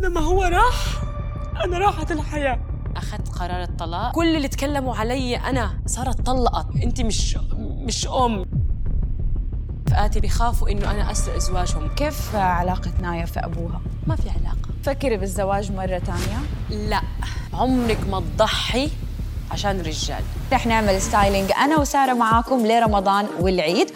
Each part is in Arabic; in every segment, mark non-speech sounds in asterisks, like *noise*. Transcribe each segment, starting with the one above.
لما هو راح أنا راحت الحياة. أخذت قرار الطلاق؟ كل اللي تكلموا علي أنا صارت طلقت. أنت مش مش أم. رفقاتي بيخافوا إنه أنا أسرق زواجهم كيف؟ علاقة نايا في أبوها؟ ما في علاقة. فكري بالزواج مرة تانية؟ لا. عمرك ما تضحي عشان رجال. رح نعمل ستايلينج أنا وسارة معاكم لرمضان والعيد.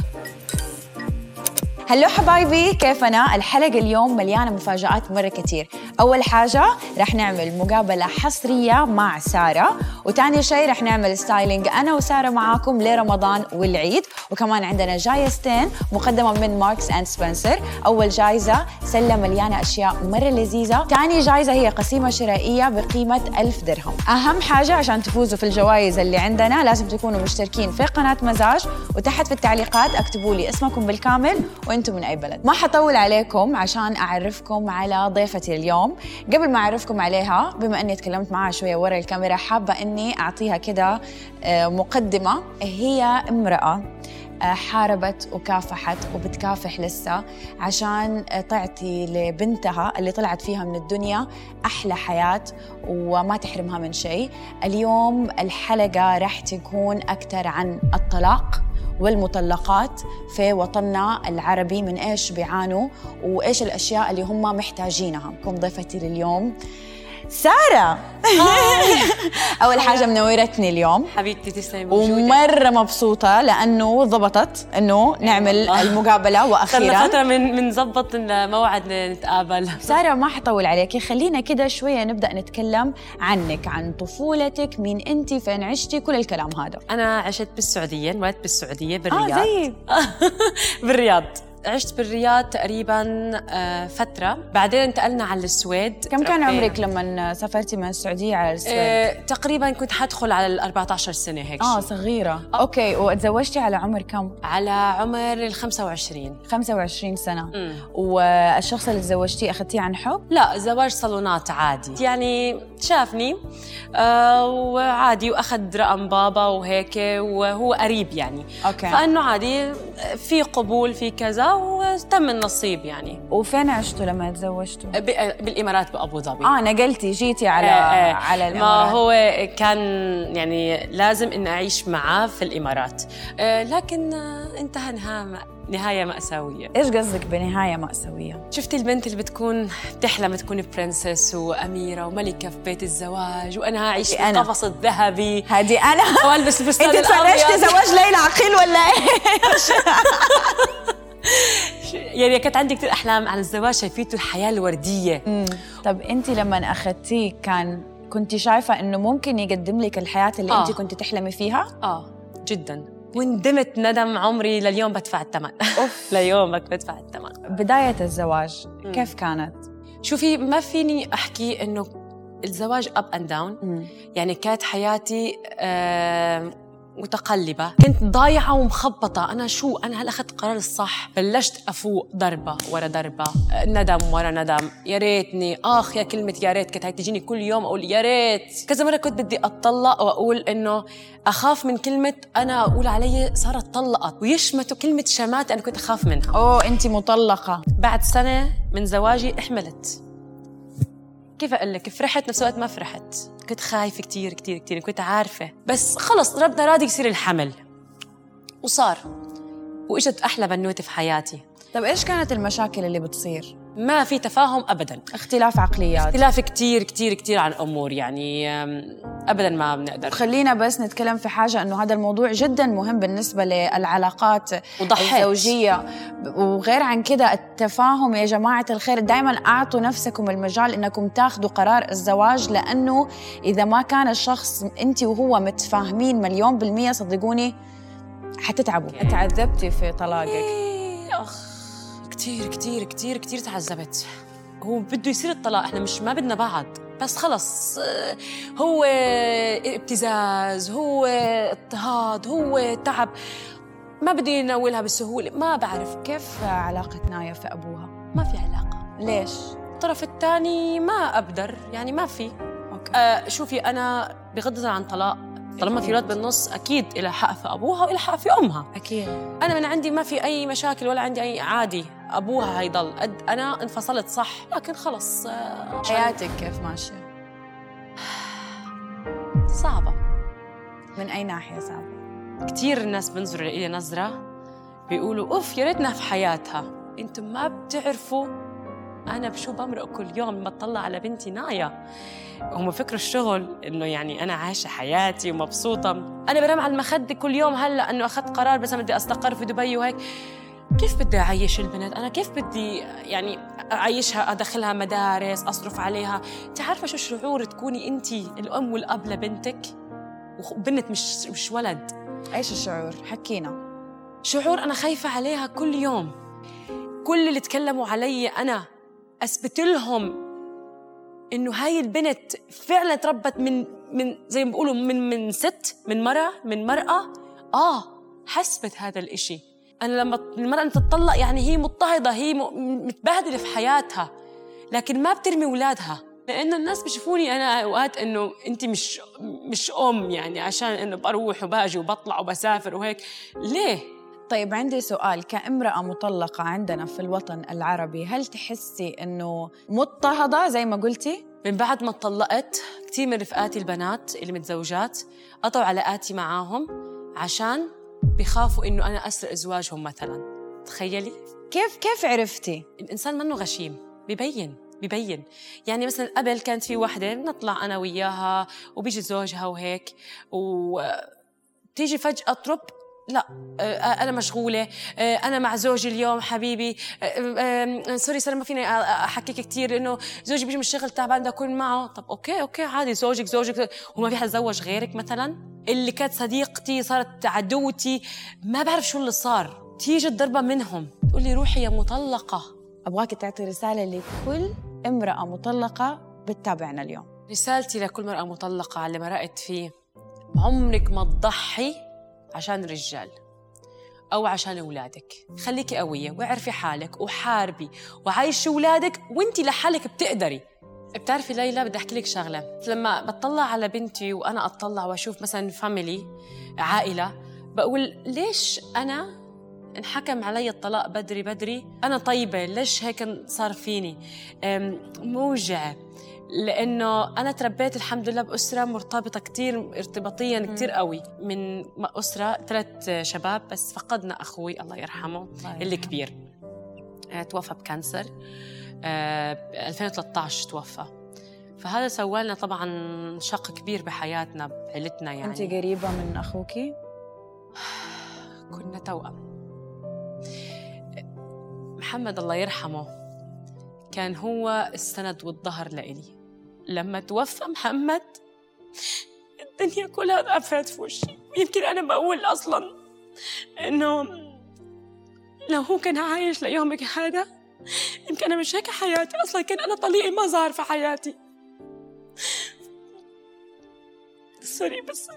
hello حبايبي كيفنا؟ الحلقة اليوم مليانة مفاجآت مرة كتير. أول حاجة رح نعمل مقابلة حصرية مع سارة وتاني شيء رح نعمل styling أنا وسارة معاكم لرمضان والعيد. وكمان عندنا جايزتين مقدمة من Marks and Spencer. أول جايزة سلة مليانة أشياء مرة لذيذة. تاني جايزة هي قسيمة شرائية بقيمة ألف درهم. أهم حاجة عشان تفوزوا في الجوائز اللي عندنا لازم تكونوا مشتركين في قناة مزاج. وتحت في التعليقات اكتبوا لي اسمكم بالكامل وأنتم من أي بلد. ما حطول عليكم عشان أعرفكم على ضيفتي اليوم. قبل ما أعرفكم عليها بما إني تكلمت معها شوية ورا الكاميرا حابة إني أعطيها كده آه، مقدمة. هي امرأة آه، حاربت وكافحت وبتكافح لسه عشان آه، تعطي لبنتها اللي طلعت فيها من الدنيا أحلى حياة وما تحرمها من شيء. اليوم الحلقة راح تكون أكثر عن الطلاق. والمطلقات في وطننا العربي من إيش بيعانوا وإيش الأشياء اللي هم محتاجينها. كم ضيفتي لليوم؟ سارة. أول حاجة منورتني اليوم. حبيبتي تسلمي ومرة مبسوطة لأنه ضبطت إنه نعمل. المقابلة صرنا وأخيرا. فترة من بنظبط الموعد نتقابل. سارة ما حطول عليكي خلينا كده شوية نبدأ نتكلم عنك عن طفولتك مين أنت فين عشتي كل الكلام هذا. أنا عشت بالسعودية انولدت بالسعودية بالرياض. آه بالرياض. *laughs* عشت بالرياض تقريبا آه، فترة بعدين انتقلنا على السويد كم كان. عمرك لما سافرتي من السعودية على السويد؟ آه، تقريبا كنت حدخل على ال 14 سنة هيك آه. صغيرة أوكي وتزوجتي على عمر كم؟ على عمر ال 25 25 سنة مم. والشخص اللي تزوجتيه أخذتيه عن حب؟ لا زواج صالونات عادي يعني شافني آه وعادي وأخذ رقم بابا وهيك وهو قريب يعني أوكي فإنه عادي في قبول في كذا وتم النصيب يعني وفين عشتوا لما تزوجتوا؟ بالإمارات بأبو ظبي آه نقلتي جيتي على إيه إيه. على ما الإمارات هو كان يعني لازم ان أعيش معاه في الإمارات آه، لكن آه، انتهى نهاية نهاية مأساوية إيش قصدك بنهاية مأساوية؟ شفتي البنت اللي بتكون بتحلم تكون برنسس وأميرة وملكة في بيت الزواج وأنا أعيش في أنا. القفص الذهبي هذه أنا والبس الفستان إنت تفرجتي الأبيض زواج ليلى عقيل ولا إيه؟ *laughs* يعني كانت عندي كثير أحلام عن الزواج شايفيته الحياة الوردية. طب أنت لما اخذتيه كان كنت شايفة إنه ممكن يقدم لك الحياة اللي آه. انت كنت تحلمي فيها؟ آه جدا. وندمت ندم عمري لليوم بدفع الثمن. *laughs* ليومك بدفع الثمن. بداية الزواج كيف كانت؟ شوفي ما فيني أحكي إنه الزواج up and down يعني كانت حياتي آه، متقلبة. كنت ضايعة ومخبطة. أنا شو؟ أنا هل أخذت قرار الصح؟ بلشت أفوق ضربة ورا ضربة. آه، ندم ورا ندم. يا ريتني. آخ يا كلمة يا ريت. كانت هاي تجيني كل يوم أقول يا ريت. كذا مرة كنت بدي أتطلق وأقول إنه أخاف من كلمة أنا أقول علي صارت طلقت. ويشمتوا كلمة شمات أنا كنت أخاف منها. أوه انت مطلقة. بعد سنة من زواجي إحملت. كيف أقول لك؟ فرحت نفس الوقت ما فرحت. كنت خايفة كتير كتير كتير كنت عارفة. بس خلص ربنا راضي يصير الحمل. وصار. وإجت أحلى بنوتة في حياتي. طب إيش كانت المشاكل اللي بتصير؟ ما في تفاهم ابدا. اختلاف عقليات. اختلاف كتير كتير كتير عن أمور يعني ابدا ما بنقدر. خلينا بس نتكلم في حاجة أنه هذا الموضوع جدا مهم بالنسبة للعلاقات وضحيت. الزوجية. وغير عن كده التفاهم يا جماعة الخير دائما أعطوا نفسكم المجال أنكم تاخذوا قرار الزواج لأنه إذا ما كان الشخص أنت وهو متفاهمين مليون بالمية صدقوني حتتعبوا. تعذبتي في طلاقك. إيه، أخ. كتير كتير كتير كتير تعذبت. هو بده يصير الطلاق إحنا مش ما بدنا بعض. بس خلص هو ابتزاز هو اضطهاد هو تعب. ما بدي يناولها بسهولة ما بعرف كيف علاقة نايا في أبوها؟ ما في علاقة. ليش؟ الطرف الثاني ما أقدر يعني ما في. أوكي. آه شوفي أنا بغض النظر عن طلاق طالما في أولاد بالنص أكيد لها حق في أبوها والها حق في أمها. أكيد. أنا من عندي ما في أي مشاكل ولا عندي أي عادي. أبوها هيضل. قد أنا انفصلت صح لكن خلص آه، حياتك كيف ماشية؟ صعبة. من أي ناحية صعبة؟ كثير الناس بنظروا لي نظره بيقولوا أوف يا ريتنا في حياتها. أنتم ما بتعرفوا أنا بشو بمرق كل يوم لما اطلع على بنتي نايا هم فكروا الشغل إنه يعني أنا عايشة حياتي ومبسوطة. أنا بنام على المخدة كل يوم هلأ إنه أخذت قرار بس بدي أستقر في دبي وهيك. كيف بدي أعيش البنت أنا كيف بدي يعني أعيشها أدخلها مدارس أصرف عليها؟ انت عارفه شو شعور تكوني أنت الأم والأب لبنتك؟ وبنت مش مش ولد. إيش الشعور؟ حكينا. شعور أنا خايفة عليها كل يوم. كل اللي تكلموا علي أنا أثبت لهم إنه هاي البنت فعلا تربت من من زي ما بيقولوا من من ست من مرأة من مرأة. آه حسبت هذا الإشي. أنا لما المرأة تتطلق يعني هي مضطهدة هي متبهدلة في حياتها لكن ما بترمي أولادها لأنه الناس بيشوفوني أنا أوقات إنه أنت مش مش أم يعني عشان إنه بروح وباجي وبطلع وبسافر وهيك ليه؟ طيب عندي سؤال كامرأة مطلقة عندنا في الوطن العربي هل تحسي إنه مضطهدة زي ما قلتي؟ من بعد ما اتطلقت كثير من رفقاتي البنات اللي متزوجات قطعوا علاقاتي معاهم عشان بخافوا إنه أنا أسرق زواجهم مثلا تخيلي؟ كيف كيف عرفتي؟ الإنسان منه غشيم ببين ببين يعني مثلا قبل كانت في وحدة نطلع أنا وياها وبيجي زوجها وهيك وتيجي فجأة ترب لا آه، أنا مشغولة. آه، أنا مع زوجي اليوم حبيبي. آه، سوري ساره ما فيني أحكيك كثير إنه زوجي بيجي من الشغل تعبان بدي أكون معه. طب okay okay عادي زوجك زوجك. وما في حد تزوج غيرك مثلا؟ اللي كانت صديقتي صارت عدوتي. ما بعرف شو اللي صار. تيجي الضربة منهم. تقول لي روحي يا مطلقة. أبغاك تعطي رسالة لكل امرأة مطلقة بتتابعنا اليوم. رسالتي لكل مرأة مطلقة على اللي مرقت فيه. عمرك ما تضحي عشان رجال أو عشان أولادك. خليكي قوية واعرفي حالك وحاربي. وعايشي أولادك وانتي لحالك بتقدري. بتعرفي ليلى بدي أحكي لك شغلة. لما بطلع على بنتي وأنا أطلع وأشوف مثلا فاميلي عائلة بقول ليش أنا انحكم علي الطلاق بدري بدري؟ أنا طيبة ليش هيك صار فيني؟ موجعة. لأنه أنا تربيت الحمد لله بأسرة مرتبطة كثير ارتباطيا كثير قوي. من أسرة ثلاث شباب بس فقدنا أخوي الله يرحمه اللي كبير. آه، توفى بكانسر. 2013 آه، توفى. فهذا سوى لنا طبعا شق كبير بحياتنا بعيلتنا يعني. أنت قريبة من اخوكي كنا توأم. محمد الله يرحمه كان هو السند والظهر لإلي. لما توفى محمد الدنيا كلها ضعفت في وشي. يمكن أنا بقول أصلا إنه لو هو كان عايش ليومك هذا يمكن أنا مش هيك حياتي. أصلا كان أنا طليقي ما ظهر في حياتي. سوري بس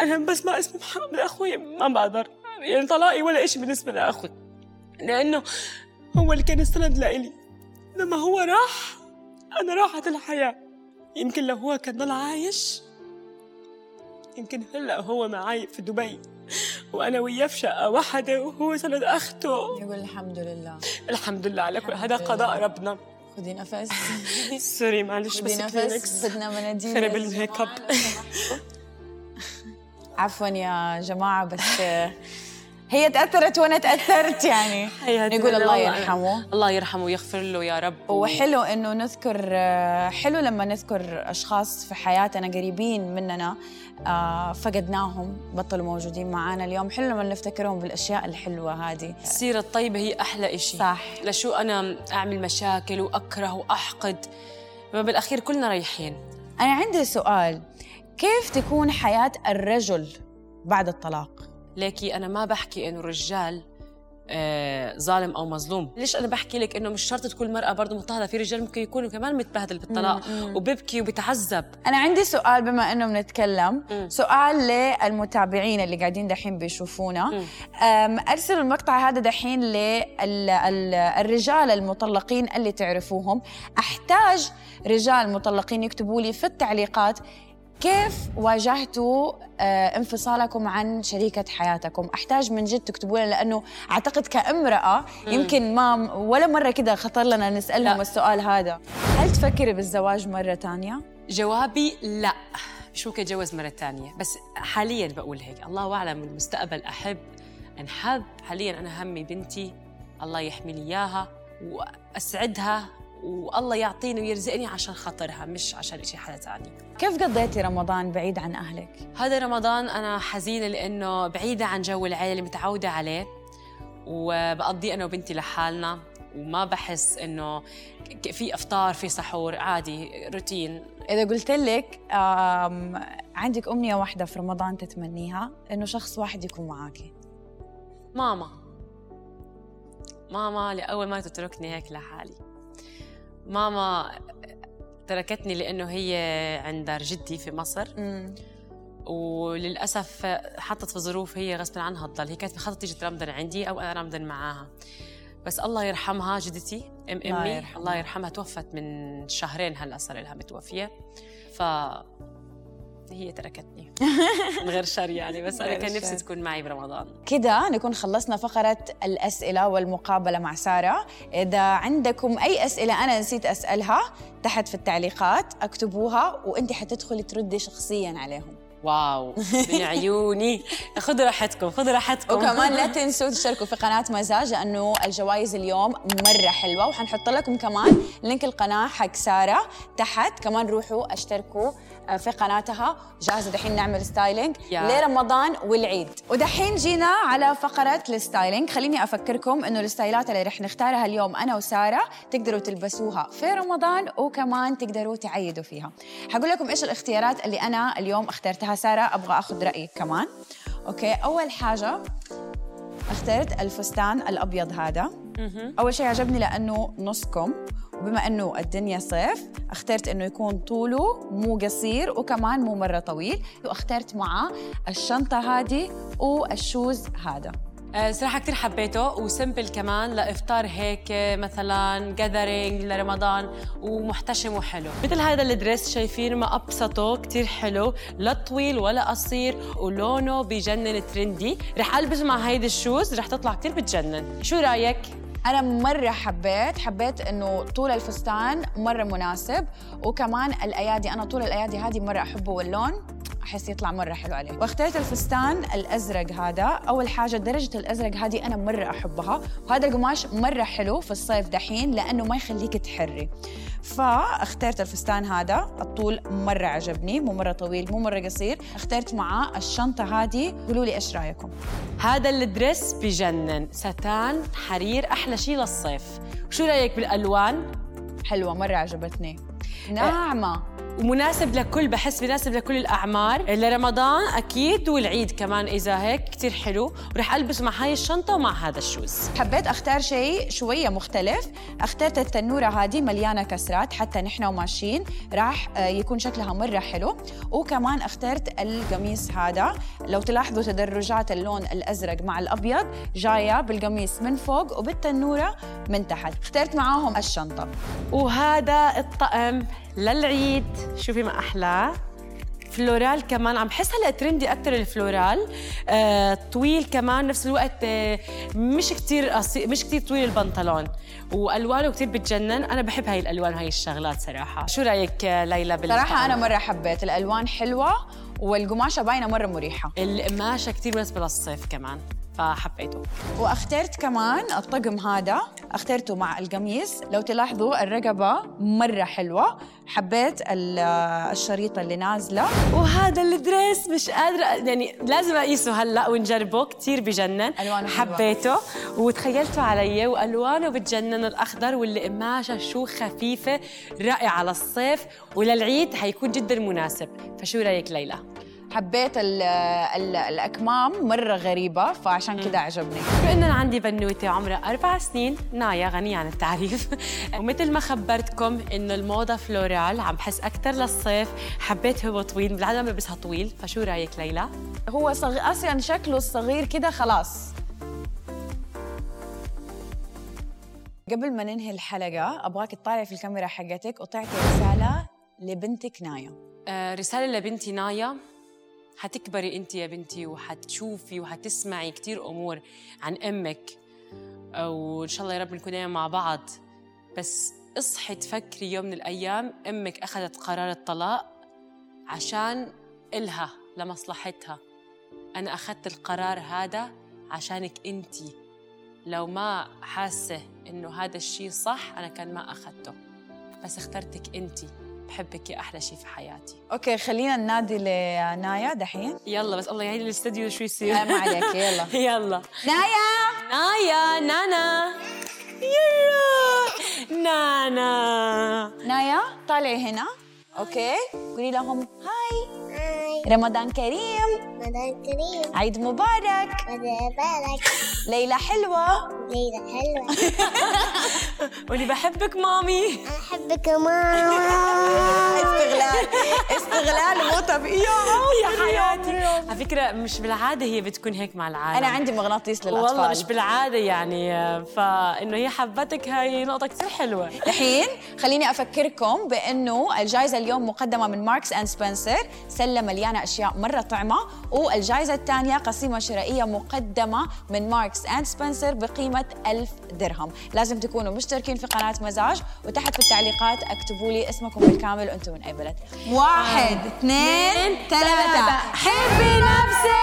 أنا بس ما اسمي محمد أخوي ما بقدر. يعني طلاقي ولا إشي بالنسبة لأخوي. لأنه هو اللي كان السند لإلي. لما هو راح أنا راحت الحياة. يمكن لو هو كان ضل عايش يمكن هلا هو معي في دبي. وأنا وياه في شقة واحدة وهو سند أخته. يقول الحمد لله. الحمد لله على كل هذا قضاء ربنا. خذي نفس. *laughs* sorry معلش بس نفس بدنا مناديل. خرب الميك أب. عفوا يا جماعة بس *laughs* هي تأثرت وأنا تأثرت يعني. *laughs* نقول الله يرحمه. الله يرحمه ويغفر له يا رب. وحلو إنه نذكر حلو لما نذكر أشخاص في حياتنا قريبين مننا آه، فقدناهم بطلوا موجودين معانا اليوم. حلو لما نفتكرهم بالأشياء الحلوة هذه. السيرة الطيبة هي أحلى إشي. صح. لشو أنا أعمل مشاكل وأكره وأحقد؟ بالأخير كلنا رايحين. أنا عندي سؤال. كيف تكون حياة الرجل بعد الطلاق؟ ليكي أنا ما بحكي إنه الرجال آه ظالم أو مظلوم. ليش أنا بحكي لك إنه مش شرط تكون المراه برضه مضطهدة؟ في رجال ممكن يكونوا كمان متبهدل بالطلاق وببكي وبتعذب أنا عندي سؤال بما إنه بنتكلم. سؤال للمتابعين اللي قاعدين دحين بيشوفونا. ارسلوا المقطع هذا دحين للرجال المطلقين اللي تعرفوهم. أحتاج رجال مطلقين يكتبوا لي في التعليقات كيف واجهتوا آه، انفصالكم عن شريكة حياتكم؟ أحتاج من جد تكتبوا لنا لأنه أعتقد كامرأة يمكن ما ولا مرة كده خطر لنا نسألهم لا. السؤال هذا. هل تفكري بالزواج مرة تانية؟ جوابي لا. مش ممكن اتجوز مرة تانية؟ بس حاليا بقول هيك الله أعلم المستقبل أحب انحب حاليا أنا همي بنتي الله يحمي لي إياها وأسعدها والله يعطيني ويرزقني عشان خاطرها مش عشان شيء حدا ثاني كيف قضيتي رمضان بعيد عن أهلك؟ هذا رمضان أنا حزينة لأنه بعيدة عن جو العيلة اللي متعودة عليه وبقضي أنا وبنتي لحالنا وما بحس إنه في أفطار في سحور عادي روتين. إذا قلت لك عندك أمنية واحدة في رمضان تتمنيها؟ إنه شخص واحد يكون معاكي ماما. ماما لأول ما تتركني هيك لحالي. ماما تركتني لأنه هي عند دار جدي في مصر. مم. وللأسف حطت في ظروف هي غصب عنها تضل. هي كانت مخططة تيجي ترمضن عندي أو أنا رمضن معاها. بس الله يرحمها جدتي أم أمي الله يرحمها, الله يرحمها توفت من شهرين هلأ صار لها متوفية. ف هي تركتني. *laughs* من غير شر يعني بس أنا كان نفسي تكون معي برمضان. كده نكون خلصنا فقرة الأسئلة والمقابلة مع سارة. إذا عندكم أي أسئلة أنا نسيت أسألها تحت في التعليقات اكتبوها وأنت حتدخلي تردي شخصيا عليهم. واو من عيوني. *laughs* خذوا راحتكم خذوا راحتكم. وكمان لا *laughs* تنسوا تشتركوا في قناة مزاج لأنه الجوائز اليوم مرة حلوة وحنحط لكم كمان لينك القناة حق سارة تحت. كمان روحوا اشتركوا آه، في قناتها. جاهزة دحين نعمل styling لرمضان والعيد. ودحين جينا على فقرة ال styling. خليني أفكركم إنه ال style ات اللي رح نختارها اليوم أنا وسارة تقدروا تلبسوها في رمضان وكمان تقدروا تعيدوا فيها. حقول لكم إيش الاختيارات اللي أنا اليوم اخترتها سارة أبغى أخذ رأيك كمان. okay أول حاجة اخترت الفستان الأبيض هذا. أول شيء عجبني لأنه نص كم. وبما إنه الدنيا صيف اخترت إنه يكون طوله مو قصير وكمان مو مرة طويل. واخترت معاه الشنطة هذه وال shoes هذا. صراحة كثير حبيته و simple كمان لإفطار هيك مثلا gathering لرمضان ومحتشم وحلو. مثل هذا ال dress شايفين ما أبسطه كثير حلو. لا طويل ولا قصير ولونه بجنن trendy رح ألبس مع هيدي ال shoes رح تطلع كثير بتجنن. شو رأيك؟ أنا مرة حبيت حبيت إنه طول الفستان مرة مناسب وكمان الأيادي أنا طول الأيادي هذه مرة أحبه واللون. احس يطلع مرة حلو عليه. واخترت الفستان الأزرق هذا. أول حاجة درجة الأزرق هذه أنا مرة أحبها. وهذا القماش مرة حلو في الصيف دحين لأنه ما يخليك تحري. فاخترت الفستان هذا. الطول مرة عجبني. مو مرة طويل مو مرة قصير. اخترت معاه الشنطة هذه. قولوا لي إيش رأيكم؟ هذا الدريس بجنن. ستان حرير أحلى شيء للصيف. شو رأيك بالألوان؟ حلوة مرة عجبتني. ناعمة. ومناسب لكل بحس مناسب لكل الأعمار. لرمضان أكيد والعيد كمان إذا هيك كثير حلو. ورح ألبس مع هاي الشنطة ومع هذا الشوز. حبيت أختار شيء شوية مختلف. أخترت التنورة هذه مليانة كسرات حتى نحن وماشيين راح آه، يكون شكلها مرة حلو. وكمان أخترت القميص هذا. لو تلاحظوا تدرجات اللون الأزرق مع الأبيض جاية بالقميص من فوق وبالتنورة من تحت. اخترت معاهم الشنطة. وهذا الطقم للعيد. شوفي ما احلاه floral كمان عم بحس هلأ trendy أكثر ال floral. آه، طويل كمان نفس الوقت آه، مش كثير مش كثير طويل البنطلون. وألوانه كثير بتجنن. أنا بحب هاي الألوان وهي الشغلات صراحة. شو رأيك ليلى بال صراحة أنا مرة حبيت الألوان حلوة والقماشة باينة مرة مريحة. القماشة كثير مناسبه للصيف كمان. فحبيته وأخترت كمان الطقم هذا أخترته مع القميص. لو تلاحظوا الرقبة مرة حلوة. حبيت الشريطة اللي نازلة. وهذا الدريس مش قادرة يعني لازم أقيسه هلأ ونجربه كثير بجنن. ألوانه حبيته. وتخيلته علي وألوانه بتجنن الأخضر والقماشه شو خفيفة رائعة للصيف. وللعيد حيكون جدا مناسب. فشو رأيك ليلى؟ حبيت ال ال الأكمام مرة غريبة فعشان كذا عجبني. بما أنا عندي بنوتة عمرها أربع سنين نايا غنية عن التعريف. *laughs* ومثل ما خبرتكم إنه الموضة فلورال عم بحس أكثر للصيف. حبيت هو طويل بالعاده بلبسها طويل فشو رأيك ليلى؟ هو صغ... أصلا شكله الصغير كده خلاص. قبل ما ننهي الحلقة أبغاك تطالعي في الكاميرا حقتك وتعطي رسالة لبنتك نايا. آه، رسالة لبنتي نايا. حتكبري انت يا بنتي وحتشوفي وحتسمعي كثير أمور عن أمك. وإن شاء الله يا رب نكون مع بعض. بس اصحي تفكري يوم من الأيام أمك أخذت قرار الطلاق عشان إلها لمصلحتها. أنا أخذت القرار هذا عشانك أنت. لو ما حاسة إنه هذا الشيء صح أنا كان ما أخذته. بس اخترتك أنت. بحبك يا أحلى شيء في حياتي. okay خلينا ننادي لنايا دحين. يلا بس الله يعين الاستوديو شو يصير؟ ما عليك يلا. *laughs* يلا. نايا! نايا نانا. يا نانا نايا طالعي هنا okay قولي لهم هاي هاي رمضان كريم رمضان كريم عيد مبارك رمضان مبارك ليلة حلوة ليلة حلوة قولي بحبك مامي. أحبك يا ماما. استغلال. استغلال. مو طبيعي يا حياتي. على فكرة مش بالعادة هي بتكون هيك مع العالم. أنا عندي مغناطيس للأطفال. والله مش بالعادة يعني فإنه هي حبتك هاي نقطة كثير حلوة. الحين خليني أفكركم بإنه الجائزه اليوم مقدمة من Marks and Spencer. سله مليانة أشياء مرة طعمة. والجائزه الثانية قسيمة شرائية مقدمة من Marks and Spencer بقيمة ألف درهم. لازم تكونوا مشتركين في قناة مزاج وتحت في التعليقات اكتبوا لي اسمكم بالكامل وأنتم من أي بلد. واحد اثنين ثلاثة. حبي نفسك!